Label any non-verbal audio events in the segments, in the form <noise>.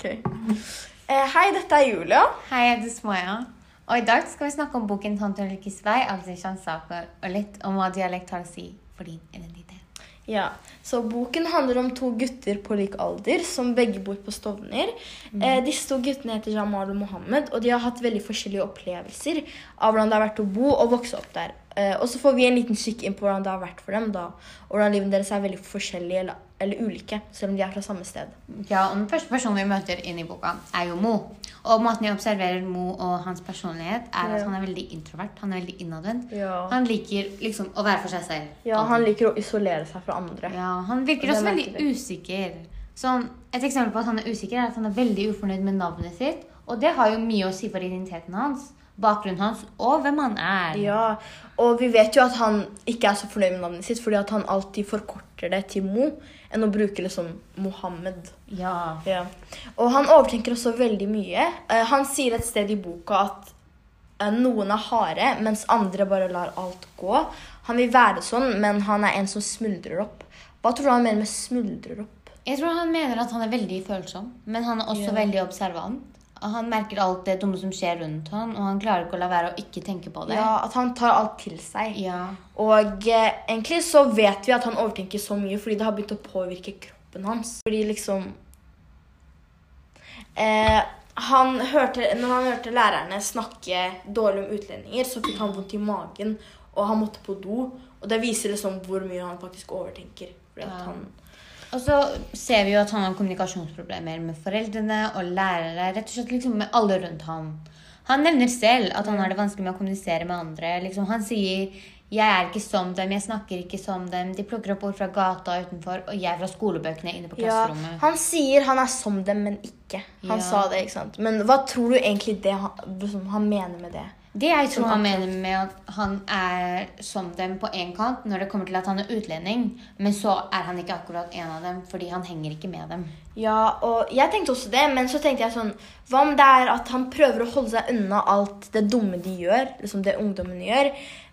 Ok. Eh, hei, dette er Julia. Hei, jeg heter Smoya. Og i dag skal vi snakke om boken 'Tante Ulrikkes vei' av Zishan Saker, og litt om hva dialekt har å si for din identitet. Ja, så Boken handler om to gutter på lik alder som begge bor på Stovner. Eh, disse to guttene heter Jamal og Mohammed, og de har hatt veldig forskjellige opplevelser av hvordan det har vært å bo og vokse opp der. Eh, og så får vi en liten kikk inn på hvordan det har vært for dem, da, og hvordan livet deres er veldig forskjellig eller, eller ulike, selv om de er fra samme sted. Ja, og Den første personen vi møter inn i boka, er jo Mo. Og måten jeg observerer Mo og hans personlighet, er at Ja. han er veldig introvert. Han er veldig innadvendt. Ja. Han liker liksom å være for seg selv. Ja, alltid. Han liker å isolere seg fra andre. Ja, Han virker Og også veldig usikker. Sånn, et eksempel på at han er usikker, er at han er veldig ufornøyd med navnet sitt. Og det har jo mye å si for identiteten hans, bakgrunnen hans og hvem han er. Ja, og vi vet jo at han ikke er så fornøyd med navnet sitt, fordi at han alltid forkorter det til Mo, enn å bruke liksom Mohammed. Ja. Ja. Og han overtenker også veldig mye. Eh, han sier et sted i boka at eh, noen er harde, mens andre bare lar alt gå. Han vil være sånn, men han er en som smuldrer opp. Hva tror du han mener med smuldrer opp? Jeg tror han mener at han er veldig følsom, men han er også Ja. veldig observant. Han merker alt det dumme som skjer rundt han, og han klarer ikke å la være å ikke tenke på det. Ja, At han tar alt til seg. Ja. Og eh, egentlig så vet vi at han overtenker så mye fordi det har begynt å påvirke kroppen hans. Fordi liksom eh, han hørte, Når han hørte lærerne snakke dårlig om utlendinger, så fikk han vondt i magen, og han måtte på do. Og det viser liksom hvor mye han faktisk overtenker. Fordi at Ja. han, Og så ser vi jo at han har kommunikasjonsproblemer med foreldrene og lærere. Rett og slett liksom med alle rundt ham. Han nevner selv at han har det vanskelig med å kommunisere med andre. Liksom, han sier 'Jeg er ikke som dem, jeg snakker ikke som dem'. De plukker opp ord fra gata utenfor, og jeg fra skolebøkene inne på ja, klasserommet. han sier han er som dem, men ikke. Han Ja. sa det, ikke sant? Men hva tror du egentlig det han, han mener med det? Det jeg tror han mener med at han er som dem på én kant når det kommer til at han er utlending, men så er han ikke akkurat en av dem fordi han henger ikke med dem. Ja, og jeg tenkte også det, men så tenkte jeg sånn Hva om det er at han prøver å holde seg unna alt det dumme de gjør, liksom det ungdommene gjør,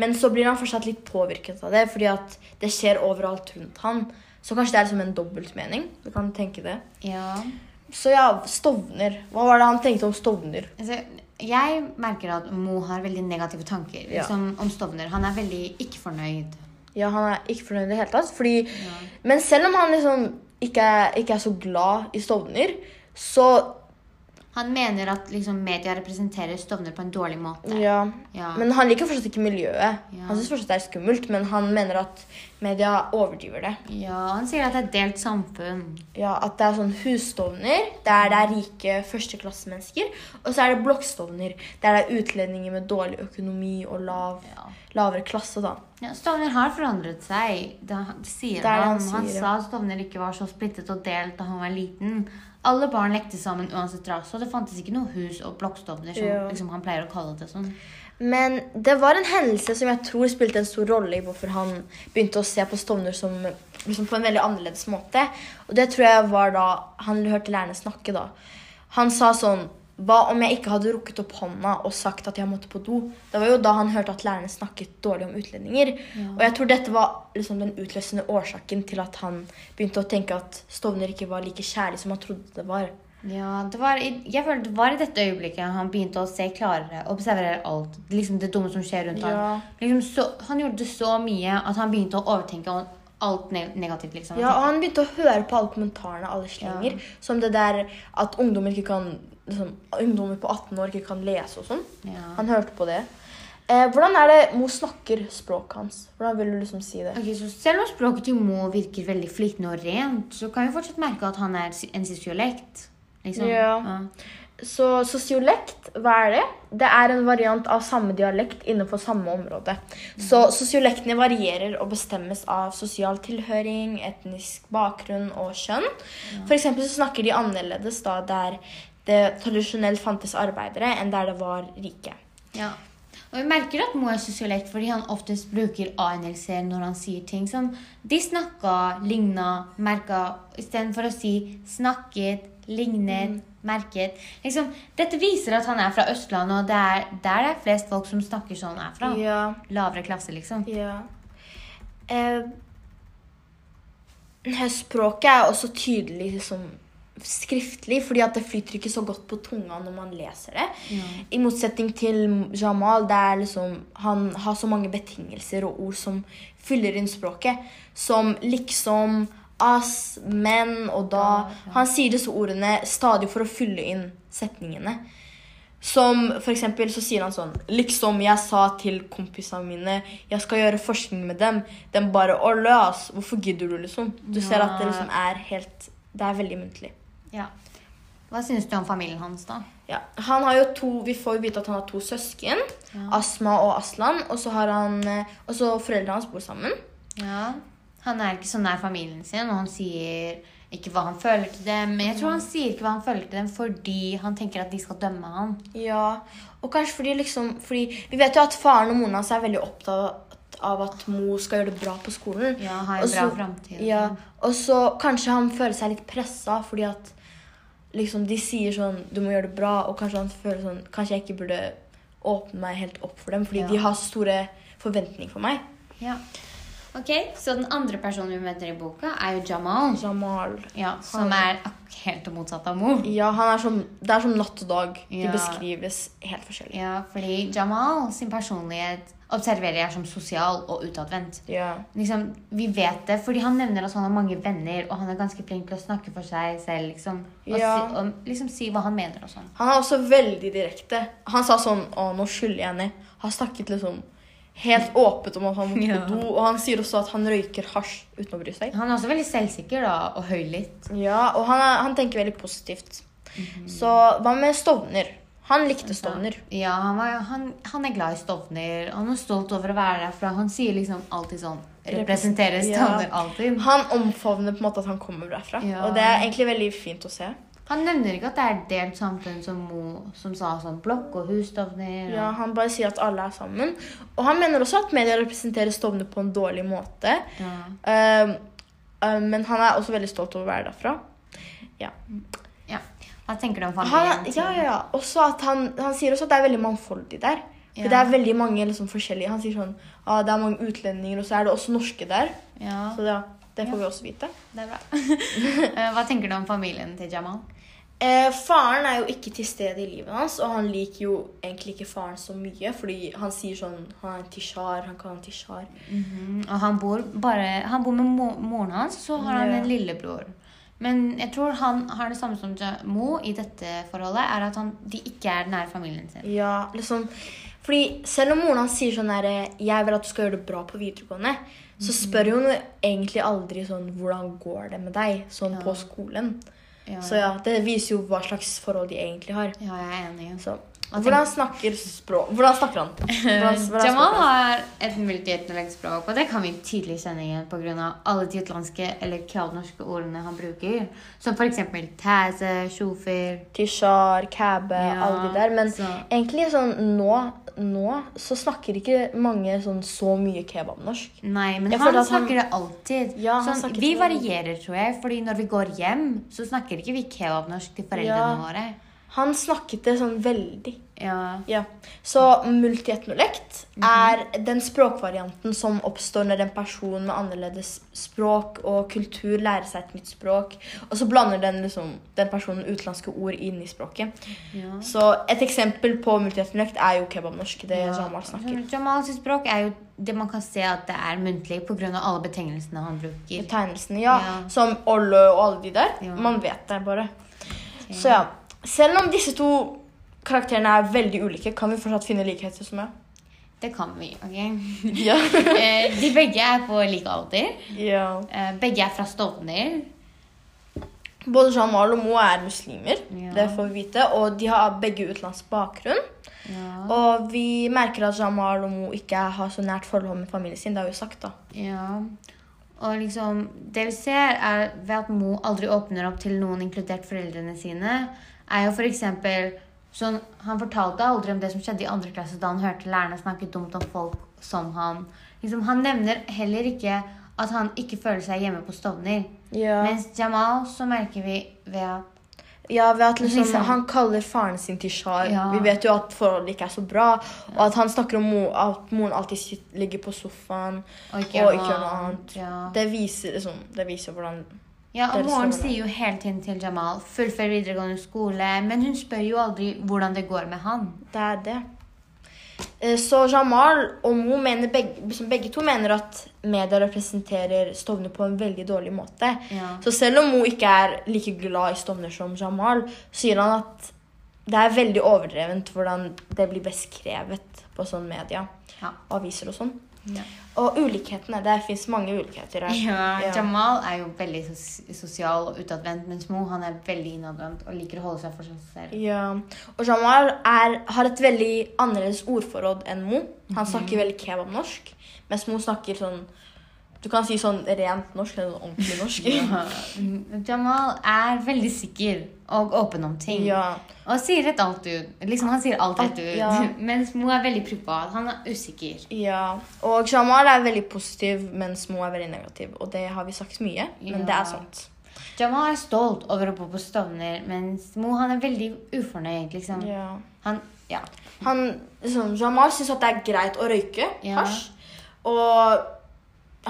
men så blir han fortsatt litt påvirket av det fordi at det skjer overalt rundt han. Så kanskje det er liksom en dobbeltmening. Du kan tenke det. Ja. Så ja, Stovner. Hva var det han tenkte om Stovner? Altså, jeg merker at Mo har veldig negative tanker Ja. liksom, om Stovner. Han er veldig ikke fornøyd. Ja, han er ikke fornøyd i det hele tatt. Fordi, Ja. Men selv om han liksom ikke er, ikke er så glad i Stovner, så Han mener at liksom, media representerer Stovner på en dårlig måte. Ja. Ja. Men han liker fortsatt ikke miljøet. Ja. Han syns fortsatt det er skummelt, men han mener at media overdriver det. ja, Han sier at det er et delt samfunn. Ja, At det er sånn husstovner, der det er rike førsteklassemennesker. Og så er det blokkstovner, der det er utlendinger med dårlig økonomi og lav, Ja. lavere klasse. da. Ja, Stovner har forandret seg. Det, sier Det han. han sier, han sa Stovner ikke var så splittet og delt da han var liten. Alle barn lekte sammen uansett rase, og det fantes ikke noe hus- og blokkstovner, som Ja. liksom, han pleier å kalle det sånn. Men det var en hendelse som jeg tror spilte en stor rolle i hvorfor han begynte å se på Stovner som, liksom på en veldig annerledes måte. Og det tror jeg var da han hørte lærerne snakke. da. Han sa sånn Hva om jeg ikke hadde rukket opp hånda og sagt at jeg måtte på do? Det var jo da han hørte at lærerne snakket dårlig om utlendinger. Og jeg tror dette var liksom den utløsende årsaken til at han begynte å tenke at Stovner ikke var like kjærlig som han trodde det var. Ja, det var, i- jeg føler det var i dette øyeblikket han begynte å se klarere, observere alt. Liksom det dumme som skjer rundt Ja. ham. Liksom så, han gjorde så mye at han begynte å overtenke alt negativt. liksom. Ja, og han begynte å høre på alle kommentarene alle slenger. Ja. Som det der at ungdommer, ikke kan, liksom, ungdommer på 18 år ikke kan lese og sånn. Ja. Han hørte på det. Eh, hvordan er det Mo snakker språket hans? Hvordan vil du liksom si det? Ok, så Selv om språket til Mo virker veldig flytende og rent, så kan vi fortsatt merke at han er en sosiolekt. Liksom. Ja. Så sosiolekt, hva er det? Det er en variant av samme dialekt innenfor samme område. Så sosiolektene varierer og bestemmes av sosial tilhøring, etnisk bakgrunn og kjønn. For eksempel så snakker de annerledes da der det tradisjonelt fantes arbeidere, enn der det var rike. Ja. Og vi merker at Moe er sosiolekt fordi han oftest bruker a-endelser når han sier ting som de snakka, ligna, merka, istedenfor å si snakket, lignet, merket. Liksom, dette viser at han er fra Østlandet, og det er der det er flest folk som snakker sånn er fra. Ja. Lavere klasse, liksom. Ja. Eh, språket er også tydelig liksom, skriftlig, fordi at det flyter ikke så godt på tunga når man leser det. Ja. I motsetning til Jamal, det er liksom, han har så mange betingelser og ord som fyller inn språket. Som liksom, ass, men og da. Ja, ja. Han sier disse ordene stadig for å fylle inn setningene. Som for eksempel så sier han sånn Liksom jeg sa til kompisene mine Jeg skal gjøre forskning med dem. Den bare Å, løs! Hvorfor gidder du, liksom? Du ser at det liksom er helt Det er veldig muntlig. Ja. Hva syns du om familien hans, da? Ja. Han har jo to Vi får jo vite at han har to søsken. Ja. Asma og Aslan. Og så har han eh, Og så foreldrene hans bor sammen. Ja. Han er ikke så nær familien sin, og han sier ikke hva han føler til dem. Men jeg tror han sier ikke hva han føler til dem fordi han tenker at de skal dømme han. Ja, og kanskje fordi liksom fordi Vi vet jo at faren og moren hans er veldig opptatt av at Mo skal gjøre det bra på skolen. Ja, ha en Også, bra fremtid. framtid. Ja, og så kanskje han føler seg litt pressa fordi at liksom de sier sånn Du må gjøre det bra, og kanskje han føler sånn Kanskje jeg ikke burde åpne meg helt opp for dem, fordi Ja. de har så store forventninger for meg. Ja. Ok, Så den andre personen vi møter i boka, er jo Jamal. Jamal. Ja, som er helt motsatt av Mo. Ja, han er som, Det er som natt og dag. De Ja. beskrives helt forskjellig. Ja, fordi Jamal sin personlighet observerer jeg som sosial og utadvendt. Ja. Liksom, vi vet det, fordi han nevner at han har mange venner, og han er ganske flink til å snakke for seg selv. liksom. Og, Ja. si, og liksom si hva han mener og sånn. Han er også veldig direkte. Han sa sånn Å, nå skylder jeg henne. Han snakket liksom helt åpent om at han måtte Ja. på do. Og han sier også at han røyker hasj uten å bry seg. Han er også veldig selvsikker da, og høylytt. Ja, og han, er, han tenker veldig positivt. Mhm. Så hva med Stovner? Han likte Stovner. Ja, han, var, han, han er glad i Stovner. Han er stolt over å være derfra. Han sier liksom alltid sånn Representerer Ja. Stovner alltid. Han omfavner på en måte at han kommer derfra. Ja. Og det er egentlig veldig fint å se. Han nevner ikke at det er delt samfunn som Mo, som sa sånn blokk og hus, Stovner. Ja, Han bare sier at alle er sammen. Og han mener også at media representerer Stovner på en dårlig måte. ja. Um, um, men han er også veldig stolt over å være derfra. ja. Hva tenker du om familien? til- ja, ja, ja. At han, han sier også at det er veldig mannfoldig der. For Ja. det er veldig mange liksom, forskjellige Han sier sånn ah, det er mange utlendinger, og så er det også norske der. Ja, Så ja, det får Ja. vi også vite. det er bra. <laughs> Eh, Hva tenker du om familien til Jamal? Eh, faren er jo ikke til stede i livet hans, og han liker jo egentlig ikke faren så mye. Fordi han sier sånn Han er en tishar, han kan en tishar. -hmm. Og han bor, bare, han bor med mo moren hans, så har han Ja. en lillebror. Men jeg tror han har det samme som Mo i dette forholdet, er at han, de ikke er nær familien sin. Ja, liksom Fordi selv om moren hans sier sånn der, 'Jeg vil at du skal gjøre det bra på videregående', så spør hun egentlig aldri sånn 'Hvordan går det med deg?' sånn Ja. på skolen. Ja, Så ja, det viser jo hva slags forhold de egentlig har. ja, jeg er enig. Så hvordan snakker språk Hvordan snakker han? Hvordan, <laughs> hvordan Jamal har et multietnisk språk, og det kan vi tydelig kjenne igjen pga. alle de utenlandske eller kravnorske ordene han bruker. Som f.eks. tæse, sjofer Tishar, kæbe, Ja, alle de der. Men så- egentlig sånn nå, nå så snakker ikke mange sånn så mye kebabnorsk. Nei, men Jeg han snakker han- det alltid. Ja, han sånn, vi varierer, tror jeg. Fordi når vi går hjem, så snakker ikke vi kebabnorsk til foreldrene Ja. våre. Han snakket det sånn veldig. Ja. Ja. Så multietnolekt Mhm. er den språkvarianten som oppstår når en person med annerledes språk og kultur lærer seg et nytt språk, og så blander den, liksom, den personen utenlandske ord inn i språket. ja. Så et eksempel på multietnolekt er jo kebabnorsk, det Ja. Jamal snakker. Jamals språk er jo det man kan se at det er muntlig pga. alle betegnelsene han bruker. Betegnelsene, ja. Ja. Som Olle og alle de der. Man vet det bare. Så ja. Selv om disse to karakterene er veldig ulike, kan vi fortsatt finne likheter som er. Det kan vi. ok? <laughs> Ja. Eh, De begge er på like alder. ja. Eh, Begge er fra Stovner. Både Jamal og Mo er muslimer, Ja. det får vi vite. Og de har begge utenlandsk bakgrunn. Ja. Og vi merker at Jamal og Mo ikke har så nært forhold med familien sin. Det har vi sagt, da. ja. Og liksom, det vi ser er ved at Mo aldri åpner opp til noen, inkludert foreldrene sine, er jo f.eks. sånn Han fortalte aldri om det som skjedde i andre klasse da han hørte lærerne snakke dumt om folk som han. Liksom, han nevner heller ikke at han ikke føler seg hjemme på Stovner. Ja, Mens Jamal så merker vi ved at ja ved at liksom, Liksom- han kaller faren sin Tishar. Ja. Vi vet jo at forholdet ikke er så bra. Og at han snakker om Mo, at moren alltid ligger på sofaen Og ikke og ikke gjør noe annet. Ja. Det viser liksom, det viser hvordan Ja, og Moren sier jo hele tiden til Jamal fullfør videregående skole, men hun spør jo aldri hvordan det går med han. Det er det. Eh, Så Jamal og Mo mener begge, liksom begge to mener at media representerer Stovner på en veldig dårlig måte. Ja. Så selv om Mo ikke er like glad i Stovner som Jamal, så sier han at det er veldig overdrevent hvordan det blir beskrevet på sånn media. Ja. Aviser og sånn. Ja. Og ulikhetene. Det fins mange ulikheter her. Ja, Ja. Jamal er jo veldig sosial og utadvendt, mens Mo han er veldig innadvendt og liker å holde seg for seg selv. Ja, og Jamal er, har et veldig annerledes ordforråd enn Mo. Han snakker veldig kebabnorsk, mens Mo snakker sånn Du kan si sånn rent norsk eller sånn ordentlig norsk. Ja. Jamal er veldig sikker og åpen om ting. Ja. Og sier rett alt ut. Liksom, han sier alt rett ut. Ja. <laughs> Mens Mo er veldig privat. Han er usikker. ja. Og Jamal er veldig positiv, mens Mo er veldig negativ. Og det har vi sagt mye, men det er sant. Jamal er stolt over å bo på Stovner, mens Mo han er veldig ufornøyd. liksom. Ja. Han, ja. Han, liksom, Jamal syns at det er greit å røyke hasj. Og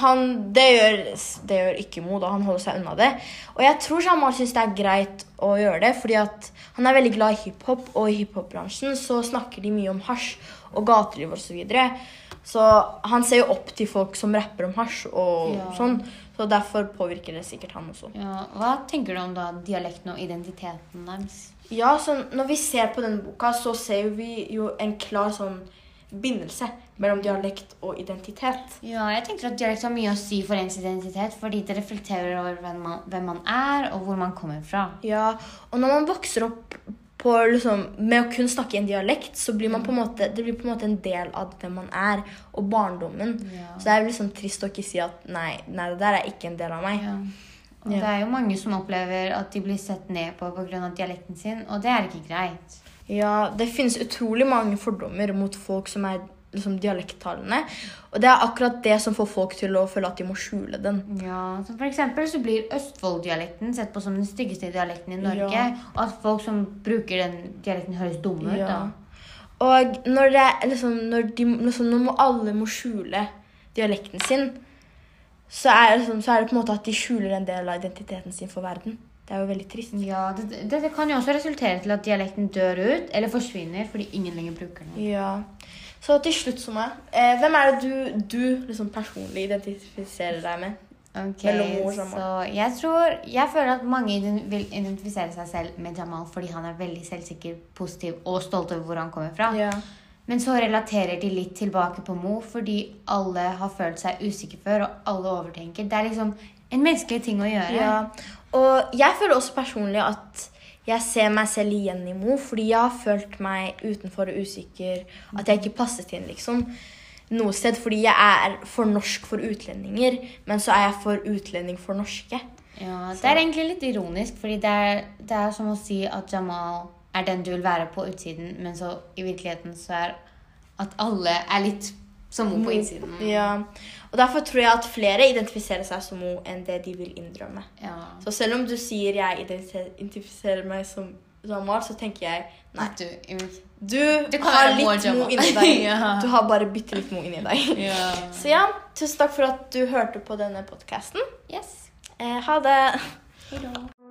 han, det, gjør, det gjør ikke Mo, da. Han holder seg unna det. Og jeg tror Jamal syns det er greit å gjøre det, fordi han er veldig glad i hiphop, og i hiphop-bransjen så snakker de mye om hasj og gateliv osv. Så, videre. så han ser jo opp til folk som rapper om hasj og Ja. sånn. Så derfor påvirker det sikkert han også. ja. Hva tenker du om da dialekten og identiteten deres? Ja, så når vi ser på denne boka, så ser vi jo en klar sånn bindelse mellom dialekt og identitet. Ja, jeg tenker at dialekt har mye å si for ens identitet, fordi det reflekterer over hvem man, hvem man er, og hvor man kommer fra. Ja, og når man vokser opp på, liksom, med å kun snakke en dialekt, så blir man på en måte, det blir på en måte en del av hvem man er, og barndommen. Ja. Så det er liksom trist å ikke si at nei, nei, det der er ikke en del av meg. Ja. Og Ja. det er jo mange som opplever at de blir sett ned på pga. dialekten sin, og det er ikke greit. Ja, det finnes utrolig mange fordommer mot folk som er liksom, dialekttalende. Og det er akkurat det som får folk til å føle at de må skjule den. Ja, som for eksempel så blir Østfold-dialekten sett på som den styggeste dialekten i Norge. Ja. Og at folk som bruker den dialekten, høres dumme ut. Ja. da. Og når, det, liksom, når, de, liksom, når må alle må skjule dialekten sin, så er, liksom, så er det på en måte at de skjuler en del av identiteten sin for verden. Det er jo veldig trist. Ja, det- det kan jo også resultere til at dialekten dør ut, eller forsvinner fordi ingen lenger bruker den. Ja. Så til slutt, Soma, eh, hvem er det du, du liksom personlig identifiserer deg med? Ok, Jamal. så jeg tror Jeg føler at mange vil identifisere seg selv med Jamal fordi han er veldig selvsikker, positiv og stolt over hvor han kommer fra. Ja. Men så relaterer de litt tilbake på Mo fordi alle har følt seg usikre før, og alle overtenker. Det er liksom en menneskelig ting å gjøre. ja. Og jeg føler også personlig at jeg ser meg selv igjen i Mo, fordi jeg har følt meg utenfor og usikker. At jeg ikke passet inn, liksom. Noe sted. Fordi jeg er for norsk for utlendinger, men så er jeg for utlending for norske. Ja, Det er egentlig litt ironisk, fordi det er, det er som å si at Jamal er den du vil være på utsiden, men så i virkeligheten så er at alle er litt som Mo på innsiden. Ja. Og derfor tror jeg at flere identifiserer seg som Mo enn det de vil innrømme. Ja. Så selv om du sier jeg identifiserer- meg som Jamal, så tenker jeg nei. Du, Du, Du har litt. Mo inni deg. <laughs> Ja. Du har bare bitte litt Mo inni deg. <laughs> ja. Så ja, tusen takk for at du hørte på denne podkasten. Yes. Eh, ha det. Hei.